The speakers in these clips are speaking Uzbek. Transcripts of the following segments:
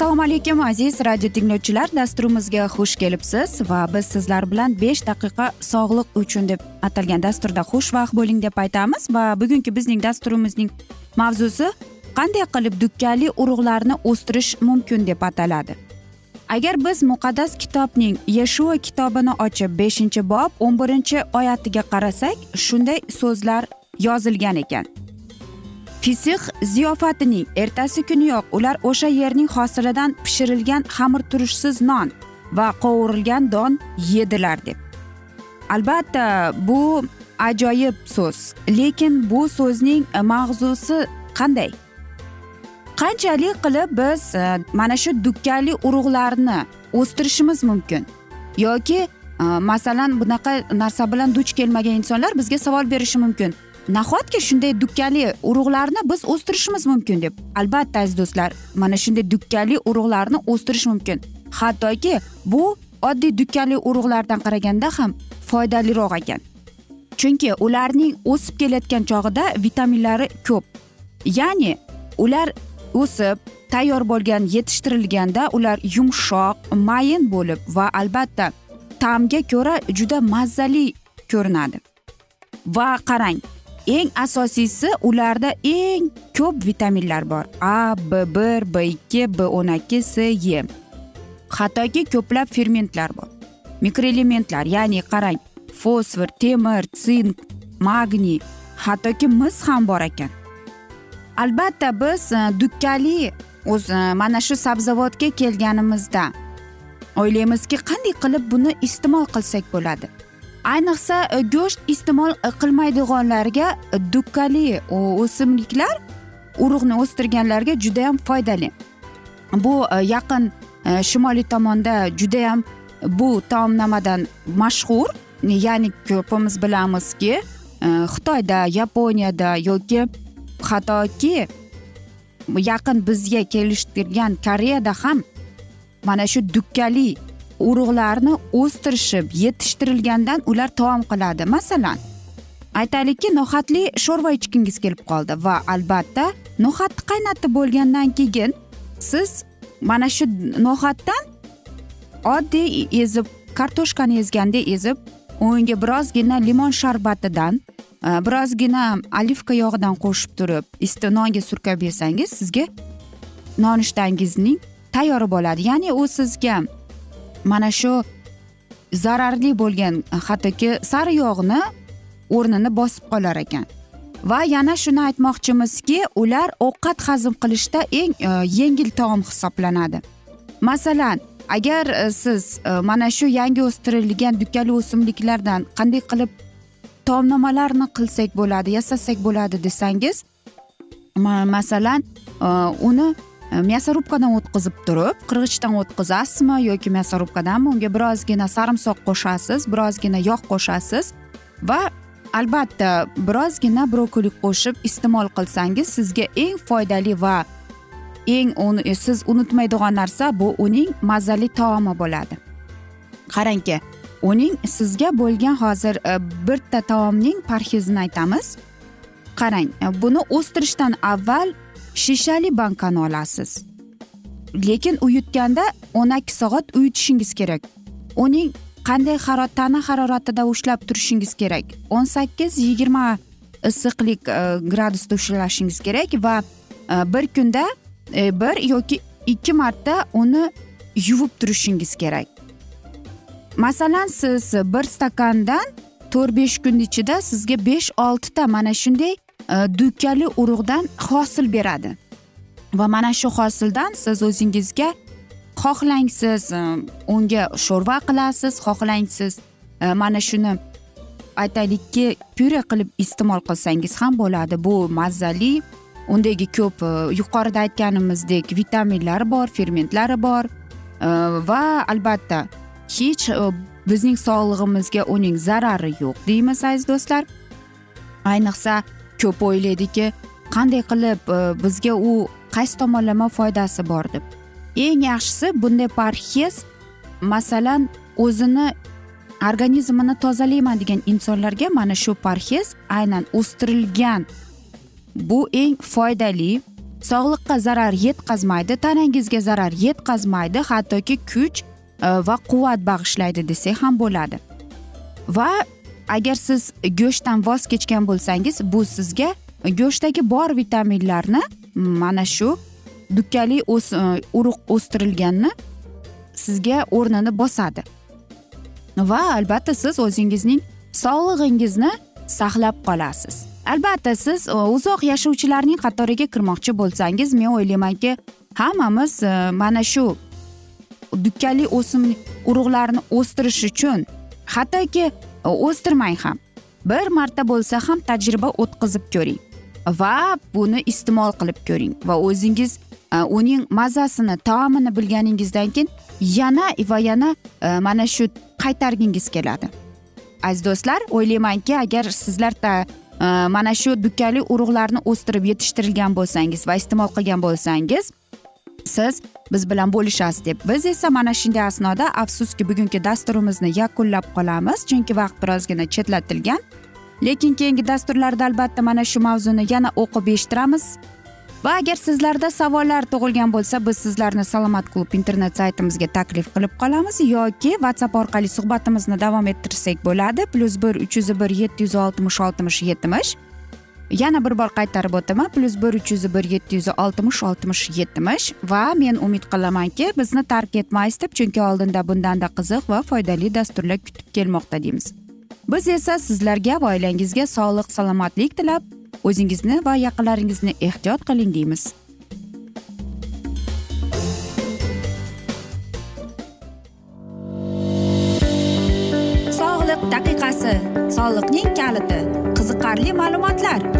assalomu alaykum aziz radio tinglovchilar. Dasturimizga xush kelibsiz va biz sizlar bilan besh daqiqa sog'liq uchun deb atalgan dasturda xushvaqt bo'ling deb aytamiz. Va bugungi bizning dasturimizning mavzusi qanday qilib dukkali urug'larni o'stirish mumkin deb ataladi. Agar biz muqaddas kitobning yeshua kitobini ochib beshinchi bob o'n birinchi oyatiga qarasak shunday so'zlar yozilgan ekan. Fisix ziyofatining ertasi kuniyoq ular o'sha yerning hosilidan pishirilgan xamirturushsiz non va qovurilgan don yedilar deb. Albatta bu ajoyib so'z lekin bu so'zning mag'zusi qanday? Qanchalik qilib biz e, mana shu dukkali urug'larni o'stirishimiz mumkin? Yoki e, masalan bunaqa narsa bilan duch kelmagan insonlar bizga savol berishi mumkin. Nahotki shunday dukkali urug'larni biz o'stirishimiz mumkin deb? Albatta aziz do'stlar mana shunday dukkali urug'larni o'stirish mumkin. Hattoki bu oddiy dukkali urug'lardan qaraganda ham foydaliroq ekan. Chunki ularning o'sib kelayotgan chog'ida vitaminlari ko'p. Ya'ni ular o'sib tayyor bo'lgan yetishtirilganda ular yumshoq mayin bo'lib va albatta ta'mga ko'ra juda mazali ko'rinadi. Va qarang eng asosiysi ularda eng ko'p vitaminlar bor. A b bir b ikki b o'n ikki s e hattoki ko'plab fermentlar bor. Mikroelementlar ya'ni qarang fosfor temir sink magniy hattoki mis ham bor ekan. Albatta biz e, dukkali o'zi e, mana shu sabzavotga kelganimizda o'ylaymizki qanday qilib buni iste'mol qilsak bo'ladi? Ayniqsa e, go'sht iste'mol e, qilmaydiganlarga e, dukkali o'simliklar urug'ni o'stirganlarga judayam foydali. Bu yaqin shimoliy tomonda judayam bu taomnomadan mashhur. Ya'ni ko'pimiz bilamizki xitoyda yaponiyada yoki hattoki yaqin bizga kelishtirgan koreyada ham mana shu dukkali urug'larni o'stirishib yetishtirilgandan ular taom qiladi. Masalan aytaylikki no'xatli sho'rva ichgingiz kelib qoldi va albatta no'xatni qaynatib bo'lgandan keyin siz mana shu no'xatdan oddiy ezib kartoshkani ezgandek ezib unga birozgina limon sharbatidan e, birozgina olivka yog'idan qo'shib turib isti nonga surkab yesangiz sizga nonushtangizning tayyori bo'ladi ya'ni u sizga mana shu zararli bo'lgan hattoki sari yog'ni o'rnini bosib qolar ekan. Va yana shuni aytmoqchimizki ular ovqat hazm qilishda eng e, yengil taom hisoblanadi. Masalan agar e, siz e, mana shu yangi o'stirilgan dukkali o'simliklardan qanday qilib taomnomalarni qilsak bo'ladi yasasak bo'ladi desangiz masalan e, uni e, o'tkazib turib qirg'ichdan o'tkazasizmi yoki мясорубкаdanmi unga birozgina sarimsoq qo'shasiz birozgina yog' qo'shasiz va albatta birozgina brokoli qo'shib iste'mol qilsangiz sizga eng foydali va eng uni siz unutmaydigan narsa bu uning mazali taomi bo'ladi qarangki uning sizga bo'lgan hozir bitta taomning parhezini aytamiz qarang buni o'stirishdan avval shishali bankani olasiz. Lekin uyutganda o'n ikki soat uyitishingiz kerak. Uning qanday tana haroratida ushlab turishingiz kerak. o'n sakkiz yigirma issiqlik e, gradusda ushlashingiz kerak va e, bir kunda e, bir yoki ikki marta uni yuvib turishingiz kerak. Masalan siz bir stakandan to'rt besh kun ichida sizga besh oltita mana shunday dukkali urug'dan hosil beradi va mana shu hosildan siz o'zingizga xohlang siz э, unga sho'rva qilasiz xohlang siz mana э, shuni aytaylikki pyure qilib iste'mol qilsangiz ham bo'ladi. Bu mazali undagi ko'p э, yuqorida aytganimizdek vitaminlari bor fermentlari bor. Va albatta hech bizning sog'lig'imizga uning zarari yo'q deymiz aziz do'stlar. Ayniqsa ko'p o'ylaydiki qanday qilib e, bizga u qaysi tomonlama foydasi bor deb. Eng yaxshisi bunday parhez masalan o'zini organizmini tozalayman degan insonlarga mana shu parhez aynan o'stirilgan. Bu eng foydali sog'liqqa zarar yetkazmaydi tanangizga zarar yetkazmaydi hattoki kuch e, va quvvat bag'ishlaydi desak ham bo'ladi. Va agar siz go'shtdan voz kechgan bo'lsangiz bu sizga go'shtdagi bor vitaminlarni mana shu dukkali e, urug' o'stirilganni sizga o'rnini bosadi. Va albatta siz o'zingizning sog'lig'ingizni saqlab qolasiz. Albatta siz e, uzoq yashovchilarning qatoriga kirmoqchi bo'lsangiz men o'ylaymanki hammamiz e, mana shu dukkali o'simlik urug'larini o'stirish uchun hattoki o'stirmang ham bir marta bo'lsa ham tajriba o'tkazib ko'ring va buni iste'mol qilib ko'ring va o'zingiz e, uning mazasini taomini bilganingizdan keyin yana va yana e, mana shu qaytargingiz keladi. Aziz do'stlar o'ylaymanki agar sizlar e, mana shu dukkakli urug'larni o'stirib yetishtirgan bo'lsangiz va iste'mol qilgan bo'lsangiz siz biz bilan bo'lishasiz deb. Biz esa mana shunday asnoda afsuski bugungi dasturimizni yakunlab qolamiz chunki vaqt birozgina chetlatilgan. Lekin keyingi dasturlarda albatta mana shu mavzuni yana o'qib eshittiramiz. Va agar sizlarda savollar tug'ilgan bo'lsa biz sizlarni salomat klub internet saytimizga taklif qilib qolamiz yoki whatsapp orqali suhbatimizni davom ettirsak bo'ladi. Plyus bir uch yuz bir yetti yuz oltmish oltmish yetmish. Yana bir bor qaytarib o'taman. Plyus bir uch yuz bir yetti yuz oltmish oltmish yetmish. Va men umid qilamanki bizni tark etmaysiz deb chunki oldinda bundanda qiziq va foydali dasturlar kutib kelmoqda deymiz. Biz esa sizlarga va oilangizga sog'lik salomatlik tilab o'zingizni va yaqinlaringizni ehtiyot qiling deymiz. Sog'liq daqiqasi soliqning kaliti qiziqarli ma'lumotlar.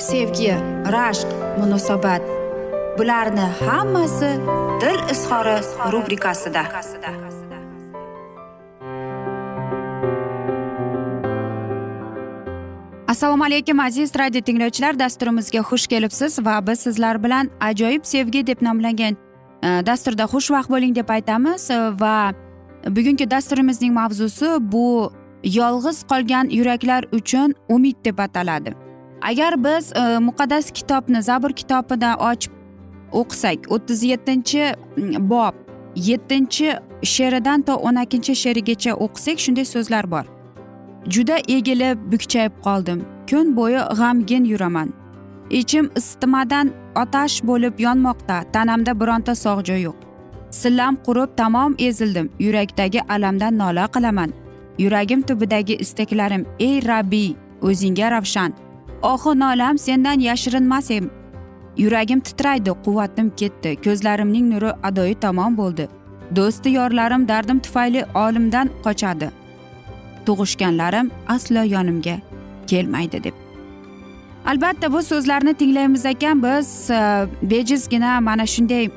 sevgi rashq munosabat. Bularni hammasi dil izhori rubrikasida. Assalomu alaykum aziz radio tinglovchilar. Dasturimizga xush kelibsiz va biz sizlar bilan ajoyib sevgi deb nomlangan e, dasturda xushvaqt bo'ling deb aytamiz. Va bugungi dasturimizning mavzusi bu yolg'iz qolgan yuraklar uchun umid deb ataladi. Agar biz e, muqaddas kitobni zabur kitobidan ochib o'qisak o'ttiz yettinchi mm, bob yettinchi she'ridan to o'n ikkinchi she'rigacha o'qisak shunday so'zlar bor. Juda egilib bukchayib qoldim. Kun bo'yi g'amgin yuraman. Ichim isitmadan otash bo'lib yonmoqda. Tanamda bironta sog' joy yo'q. Sillam qurib tamom ezildim. Yurakdagi alamdan nola qilaman. Yuragim tubidagi istaklarim ey rabbiy o'zingga ravshan. Ohu nolam sendan yashirinmas yuragim titraydi quvvatim ketdi. Ko'zlarimning nuri adoyi tamom bo'ldi. Do'sti yorlarim dardim tufayli olimdan qochadi. Tug'ishganlarim aslo yonimga kelmaydi deb. Albatta bu so'zlarni tinglaymiz ekan biz e, bejizgina mana shunday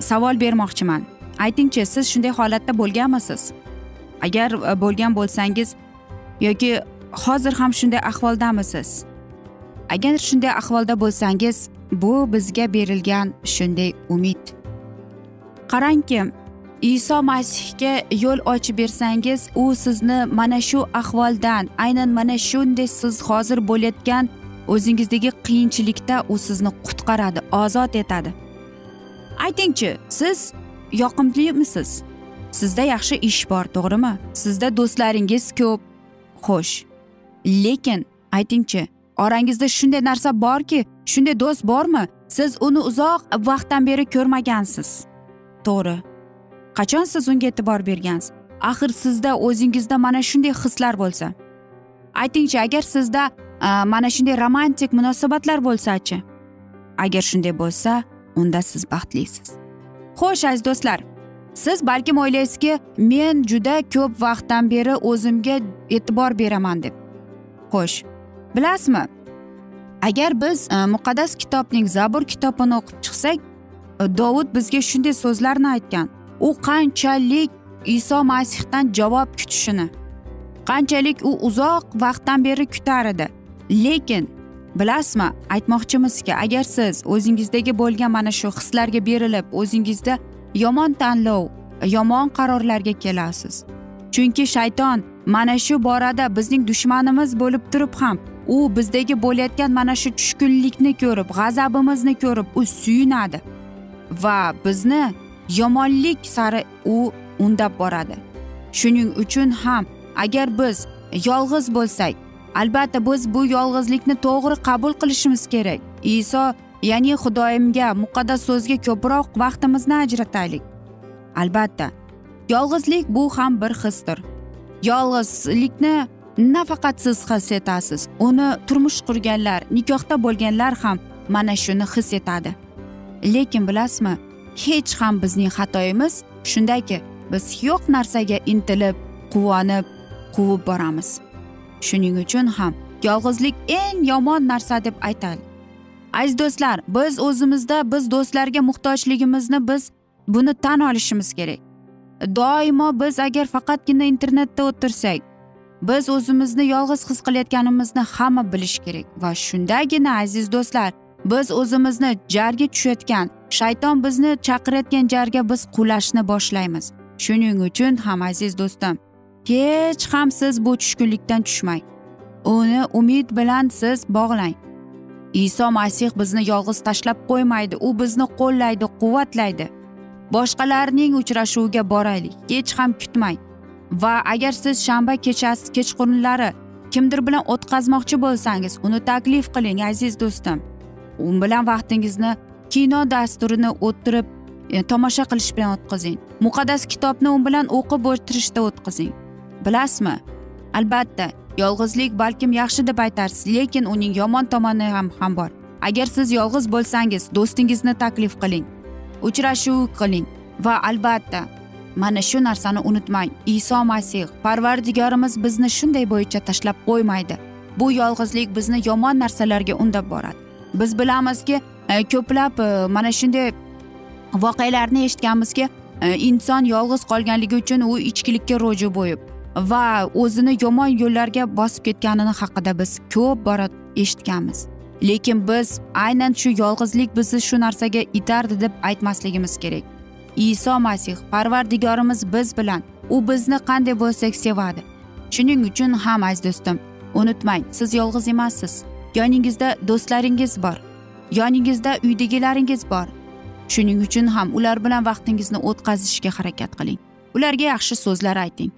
savol bermoqchiman. Aytingchi siz shunday holatda bo'lganmisiz? Agar e, bo'lgan bo'lsangiz yoki hozir ham shunday ahvoldamisiz? Agar shunday ahvolda bo'lsangiz bu bizga berilgan shunday umid. Qarangki iso masihga yo'l ochib bersangiz u sizni mana shu ahvoldan aynan mana shunday siz hozir bo'layotgan o'zingizdagi qiyinchilikda u sizni qutqaradi ozod etadi. Aytingchi siz yoqimlimisiz sizda yaxshi ish bor to'g'rimi? Sizda do'stlaringiz ko'p xo'sh. Lekin aytingchi orangizda shunday narsa borki shunday do'st bormi? Siz uni uzoq vaqtdan beri ko'rmagansiz. To'g'ri. Qachon siz unga e'tibor bergansiz? Axir sizda o'zingizda mana shunday hislar bo'lsa. Aytingchi agar sizda mana shunday romantik munosabatlar bo'lsachi? Agar shunday bo'lsa unda siz baxtlisiz. Xo'sh aziz do'stlar siz balkim o'ylaysizki men juda ko'p vaqtdan beri o'zimga e'tibor beraman deb. Xo'sh bilasizmi? Agar biz e, muqaddas kitobning zabur kitobini o'qib chiqsak e, dovud bizga shunday so'zlarni aytgan. U qanchalik iso masihdan javob kutishini qanchalik u uzoq vaqtdan beri kutar edi. Lekin bilasizmi aytmoqchimizki agar siz o'zingizdagi bo'lgan mana shu hislarga berilib o'zingizda yomon tanlov yomon qarorlarga kelasiz. Chunki shayton mana shu borada bizning dushmanimiz bo'lib turib ham u bizdagi bo'layotgan mana shu tushkunlikni ko'rib g'azabimizni ko'rib u suyunadi. Va bizni yomonlik sari u undab boradi. Shuning uchun ham agar biz yolg'iz bo'lsak albatta biz bu yolg'izlikni to'g'ri qabul qilishimiz kerak. Iso ya'ni xudoyimga muqaddas so'zga ko'proq vaqtimizni ajrataylik. Albatta yolg'izlik bu ham bir hisdir. Yolg'izlikni nafaqat siz his etasiz. Uni turmush qurganlar nikohda bo'lganlar ham mana shuni his etadi. Lekin bilasizmi hech ham bizning xatoyimiz shundaki biz yo'q narsaga intilib quvonib quvib boramiz. Shuning uchun ham yolg'izlik eng yomon narsa deb aytaylik aziz do'stlar biz o'zimizda biz do'stlarga muhtojligimizni biz buni tan olishimiz kerak. Doimo biz agar faqatgina internetda o'tirsak biz o'zimizni yolg'iz his qilayotganimizni hamma bilishi kerak. Va shundagina aziz do'stlar biz o'zimizni jarga tushayotgan shayton bizni chaqirayotgan jarga biz qulashni boshlaymiz. Shuning uchun ham aziz do'stim hech ham siz bu tushkunlikdan tushmang. Uni umid bilan siz bog'lang. Iso masih bizni yolg'iz tashlab qo'ymaydi u bizni qo'llaydi quvvatlaydi. Boshqalarning uchrashuviga boraylik hech ham kutmang. Va agar siz shanba kechasi kechqurunlari kimdir bilan o'tkazmoqchi bo'lsangiz uni taklif qiling aziz do'stim. U bilan vaqtingizni kino dasturini o'tirib e, tomosha qilish bilan o'tkazing. Muqaddas kitobni u bilan o'qib o'tirishda o'tkazing. Bilasizmi? Albatta yolg'izlik balkim yaxshi deb aytarsiz lekin uning yomon tomoni ham ham bor. Agar siz yolg'iz bo'lsangiz do'stingizni taklif qiling uchrashuv qiling va albatta mana shu narsani unutmang. Iso masih parvardigorimiz bizni shunday bo'yicha tashlab qo'ymaydi. Bu yolg'izlik bizni yomon narsalarga undab boradi. Biz bilamizki e, ko'plab e, mana shunday voqealarni eshitganmizki e, inson yolg'iz qolganligi uchun u ichkilikka ro'ji bo'yib va o'zini yomon yo'llarga bosib ketganini haqida biz ko'p bora eshitganmiz. Lekin biz aynan shu yolg'izlik bizni shu narsaga itardi deb aytmasligimiz kerak. Iso masih parvardigorimiz biz bilan. U bizni qanday bo'lsak sevadi. Shuning uchun ham aziz do'stim unutmang siz yolg'iz emassiz. Yoningizda do'stlaringiz bor. Yoningizda uydagilaringiz bor. Shuning uchun ham ular bilan vaqtingizni o'tkazishga harakat qiling. Ularga yaxshi so'zlar ayting.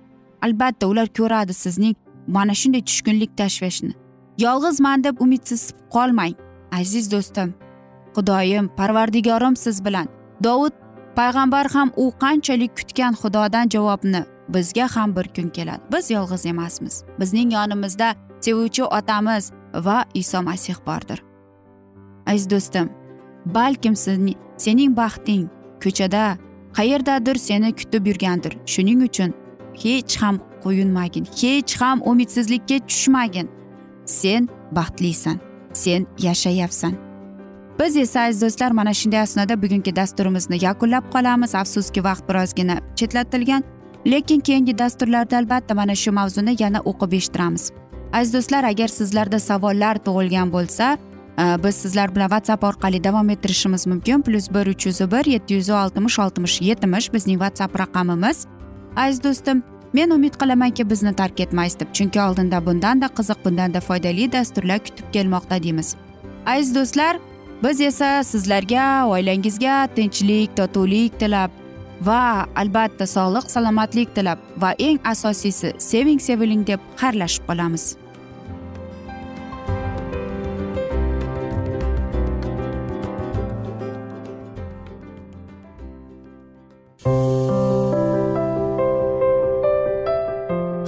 Albatta ular ko'radi sizning mana shunday tushkunlik tashvishni yolg'izman deb umidsiz qolmang aziz do'stim. Xudoyim parvardigorim siz bilan. Dovud payg'ambar ham u qanchalik kutgan xudodan javobni bizga ham bir kun keladi. Biz yolg'iz emasmiz. Bizning yonimizda sevuvchi otamiz va iso masih bordir. Aziz do'stim balkim sening baxting ko'chada qayerdadir seni kutib yurgandir. Shuning uchun hech ham quyunmagin hech ham umidsizlikka tushmagin. Sen baxtlisan sen yashayapsan. Biz esa aziz do'stlar mana shunday asnoda bugungi dasturimizni yakunlab qolamiz. Afsuski vaqt birozgina chetlatilgan lekin keyingi dasturlarda albatta mana shu mavzuni yana o'qib eshittiramiz. Aziz do'stlar agar sizlarda savollar tug'ilgan bo'lsa e, biz sizlar bilan whatsapp orqali davom ettirishimiz mumkin. Plyus bir uch yuz bir yetti yuz oltmish oltmish yetmish bizning whatsapp raqamimiz. Aziz do'stim men umid qilamanki bizni tark etmaysiz deb chunki oldinda bundanda qiziq bundanda foydali dasturlar kutib kelmoqda deymiz. Aziz do'stlar biz esa sizlarga oilangizga tinchlik totuvlik tilab va albatta sog'lik salomatlik tilab va eng asosiysi seving seviling deb xayrlashib qolamiz.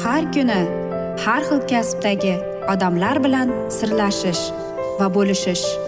Har kuni har xil kasbdagi odamlar bilan sirlashish va bo'lishish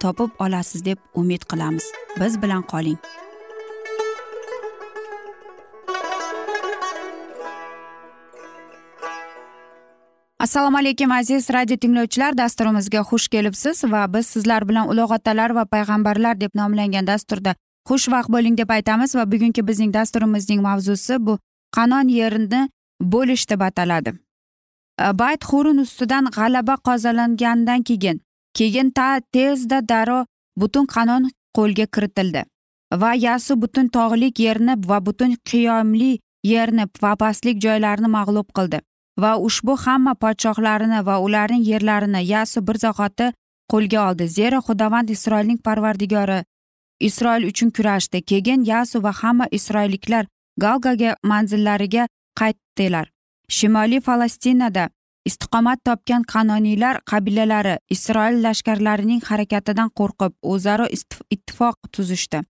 topib olasiz deb umid qilamiz. Biz bilan qoling. Assalomu alaykum aziz radio tinglovchilar. Dasturimizga xush kelibsiz va biz sizlar bilan ulug' otalar va payg'ambarlar deb nomlangan dasturda xushvaqt bo'ling deb aytamiz va bugungi bizning dasturimizning mavzusi bu qanon yerini bo'lish deb ataladi. Bayt hurun ustidan g'alaba qozonilgandan keyin keyin ta tezda darrov butun qanon qo'lga kiritildi va yasu butun tog'lik yerni va butun qiyomli yerni va pastlik joylarini mag'lub qildi va ushbu hamma podshohlarini va ularning yerlarini yasu bir zahoti qo'lga oldi. Zero xudovand isroilning parvardigori isroil uchun kurashdi. Keyin yasu va hamma isroilliklar galgaga manzillariga qaytdilar. Shimoliy falastinada istiqomat topgan qanoniylar qabilalari isroil lashkarlarining harakatidan qo'rqib o'zaro ittifoq tuzishdi.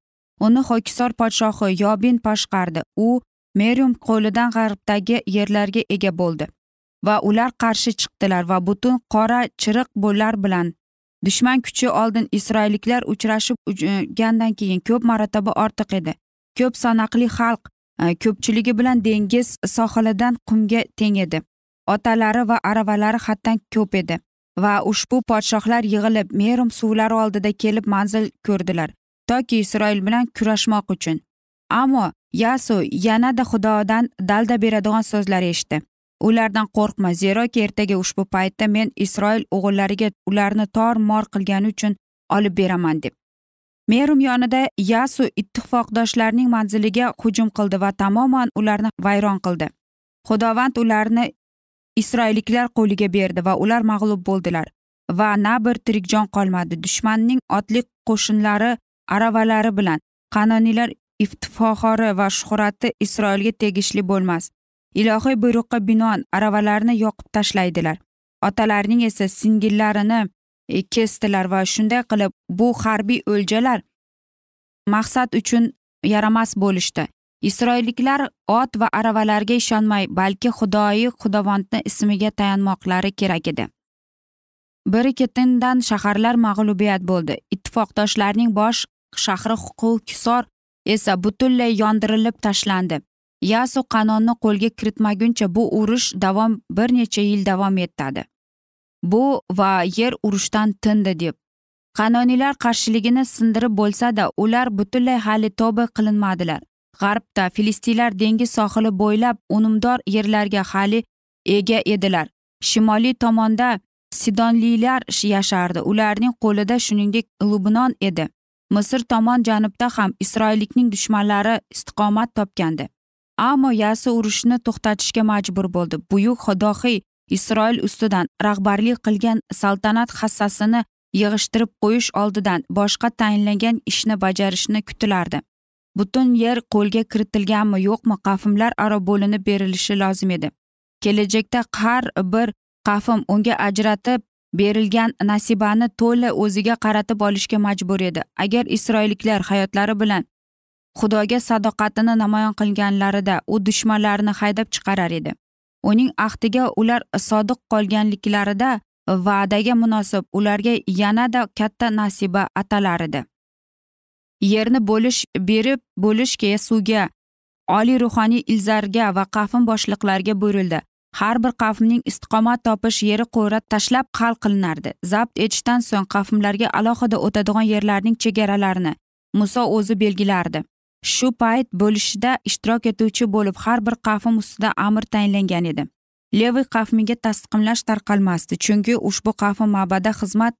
Uni ho'kisor podshohi yobin boshqardi. U merium qo'lidan g'arbdagi yerlarga ega bo'ldi va ular qarshi chiqdilar va butun qora chiriq bo'lar bilan dushman kuchi oldin isroilliklar uchrashib e, gandan keyin ko'p marotaba ortiq edi. Ko'p sanoqli xalq e, ko'pchiligi bilan dengiz sohilidan qumga teng edi. Otalari va aravalari haddan ko'p edi va ushbu podshohlar yig'ilib merum suvlari oldida kelib manzil ko'rdilar toki isroil bilan kurashmoq uchun. Ammo yasu yanada xudodan dalda beradigan so'zlar eshitdi. Ulardan qo'rqma zeroki ertaga ushbu paytda men isroil o'g'illariga ularni tor mor qilgani uchun olib beraman deb. Merum yonida yasu ittifoqdoshlarning manziliga hujum qildi va tamoman ularni vayron qildi. Xudovand ularni isroilliklar qo'liga berdi va ular mag'lub bo'ldilar. Va na bir tirik jon qolmadi. Dushmanning otli qo'shinlari aravalari bilan qanoniylar iftifoxori va shuhrati isroilga tegishli bo'lmas. Ilohiy buyruqqa binoan aravalarni yoqib tashlaydilar. Otalarining esa singillarini e, kesdilar va shunday qilib bu harbiy o'ljalar maqsad uchun yaramas bo'lishdi. Isroilliklar ot va aravalarga ishonmay balki xudoyi xudovandni ismiga tayanmoqlari kerak edi. Biri ketindan shaharlar mag'lubiyat bo'ldi. Ittifoqdoshlarning bosh shahri huquqisor esa butunlay yondirilib tashlandi. Yasu qanonni qo'lga kiritmaguncha bu urush davom bir necha yil davom etadi. Bu va yer urushdan tindi deb. Qanoniylar qarshiligini sindirib bo'lsada ular butunlay hali tavba qilinmadilar. G'arbda filistinlar dengiz sohili bo'ylab unumdor yerlarga hali ega edilar. Shimoliy tomonda sidonliylar yashardi. Ularning qo'lida shuningdek lubnon edi. Misr tomon janubda ham isroillikning dushmanlari istiqomat topgandi. Ammo yasi urushni to'xtatishga majbur bo'ldi. Buyuk xudohiy isroil ustidan rahbarlik qilgan saltanat hassasini yig'ishtirib qo'yish oldidan boshqa tayinlangan ishni bajarishni kutilardi. Butun yer qo'lga kiritilganmi yo'qmi qafmlar aro bo'linib berilishi lozim edi. Kelajakda har bir qafm unga ajratib berilgan nasibani to'la o'ziga qaratib olishga majbur edi. Agar isroilliklar hayotlari bilan xudoga sadoqatini namoyon qilganlarida u dushmanlarini haydab chiqarar edi. Uning ahdiga ular sodiq qolganliklarida va'daga munosib ularga yanada katta nasiba atalar edi. Yerni bo'lish berib bo'lishga suvga oliy ruhoniy ilzarga va qavm boshliqlariga buyurildi. Har bir qavmning istiqomat topish yeri qo'ra tashlab hal qilinardi. Zabt etishdan so'ng qavmlarga alohida o'tadigan yerlarning chegaralarini muso o'zi belgilardi. Shu payt bo'lishida ishtirok etuvchi bo'lib har bir qavm ustida amr tayinlangan edi. Leviy qavmiga tasdiqlash tarqalmasdi chunki ushbu qavm ma'bada xizmat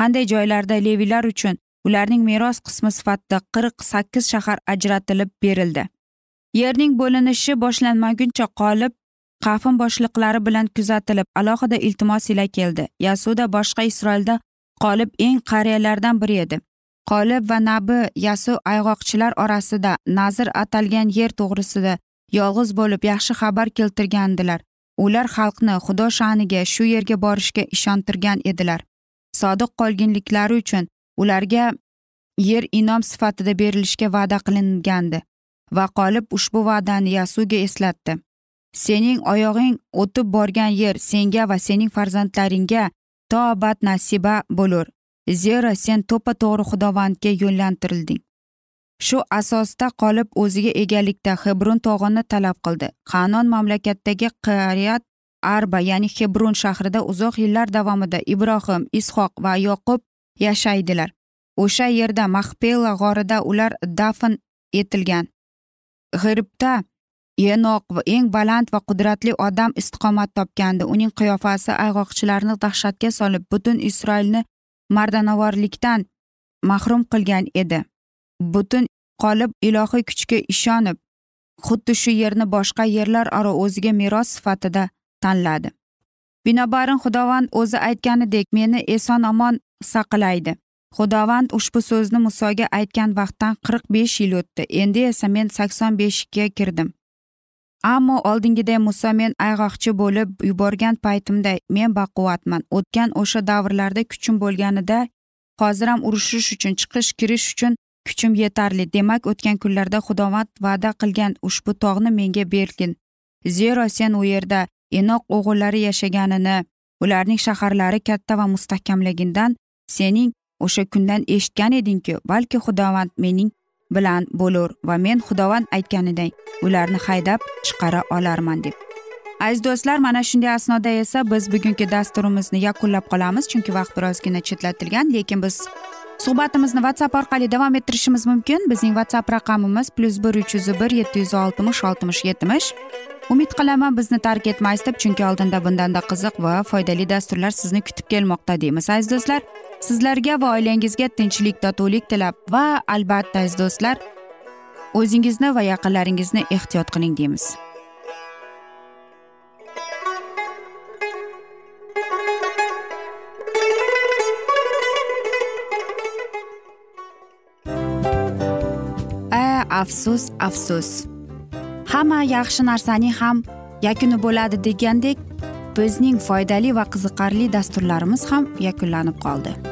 qanday joylarda leviylar uchun ularning meros qismi sifatida qirq sakkiz shahar ajratilib berildi. Yerning bo'linishi boshlanmaguncha qolib qafim boshliqlari bilan kuzatilib alohida iltimos ila keldi. Yasuda boshqa isroilda qolib eng qariyalardan biri edi. Qolib va nabi yasu ayg'oqchilar orasida nazir atalgan yer to'g'risida yolg'iz bo'lib yaxshi xabar keltirgandilar. Ular xalqni xudo sha'niga shu yerga borishga ishontirgan edilar. Sodiq qolginliklari uchun ularga yer inom sifatida berilishga va'da qilingandi va qolib ushbu va'dani yasuga eslatdi. Sening oyog'ing o'tib borgan yer senga va sening farzandlaringga to abad nasiba bo'lur zero sen to'ppa to'g'ri xudovandga yo'llantirilding shu asosda qolib o'ziga egalikda hebron tog'ini talab qildi. Qanon mamlakatdagi qariyat arba ya'ni hebron shahrida uzoq yillar davomida ibrohim ishoq va yoqub yashaydilar. O'sha yerda mahpela g'orida ular dafn etilgan. G'iribda enoq va eng baland va qudratli odam istiqomat topgandi. Uning qiyofasi ayg'oqchilarni dahshatga solib butun isroilni mardanavorlikdan mahrum qilgan edi. Butun qolib ilohiy kuchga ishonib xuddi shu yerni boshqa yerlar aro o'ziga meros sifatida tanladi. Binobarin xudovand o'zi aytganidek meni eson omon saqlaydi. Xudovand ushbu so'zni musoga aytgan vaqtdan qirq besh yil o'tdi. Endi esa men sakson beshga kirdim. Ammo oldingiday muso men ayg'oqchi bo'lib yuborgan paytimda men baquvvatman. O'tgan o'sha davrlarda kuchim bo'lganida hozir ham urushish uchun chiqish kirish uchun kuchim yetarli. Demak o'tgan kunlarda xudovand va'da qilgan ushbu tog'ni menga bergin. Zero sen u yerda enoq o'g'illari yashaganini ularning shaharlari katta va mustahkamligidan sening o'sha kundan eshitgan edingku balki xudovand mening bilan bo'lur va men xudovand aytganiday ularni haydab chiqara olarman deb. Aziz do'stlar mana shunday asnoda esa biz bugungi dasturimizni yakunlab qolamiz chunki vaqt birozgina chetlatilgan lekin biz suhbatimizni whatsapp orqali davom ettirishimiz mumkin. Bizning whatsapp raqamimiz plyus bir uch yuz bir yetti yuz oltmish oltmish yetmish umid qilaman bizni tark etmaysiz deb chunki oldinda bundanda qiziq va foydali dasturlar sizni kutib kelmoqda deymiz aziz do'stlar. Sizlarga va oilangizga tinchlik totuvlik tilab va albatta aziz do'stlar o'zingizni va yaqinlaringizni ehtiyot qiling deymiz. A afsus afsus. Hamma yaxshi narsaning ham yakuni bo'ladi degandek bizning foydali va qiziqarli dasturlarimiz ham yakunlanib qoldi.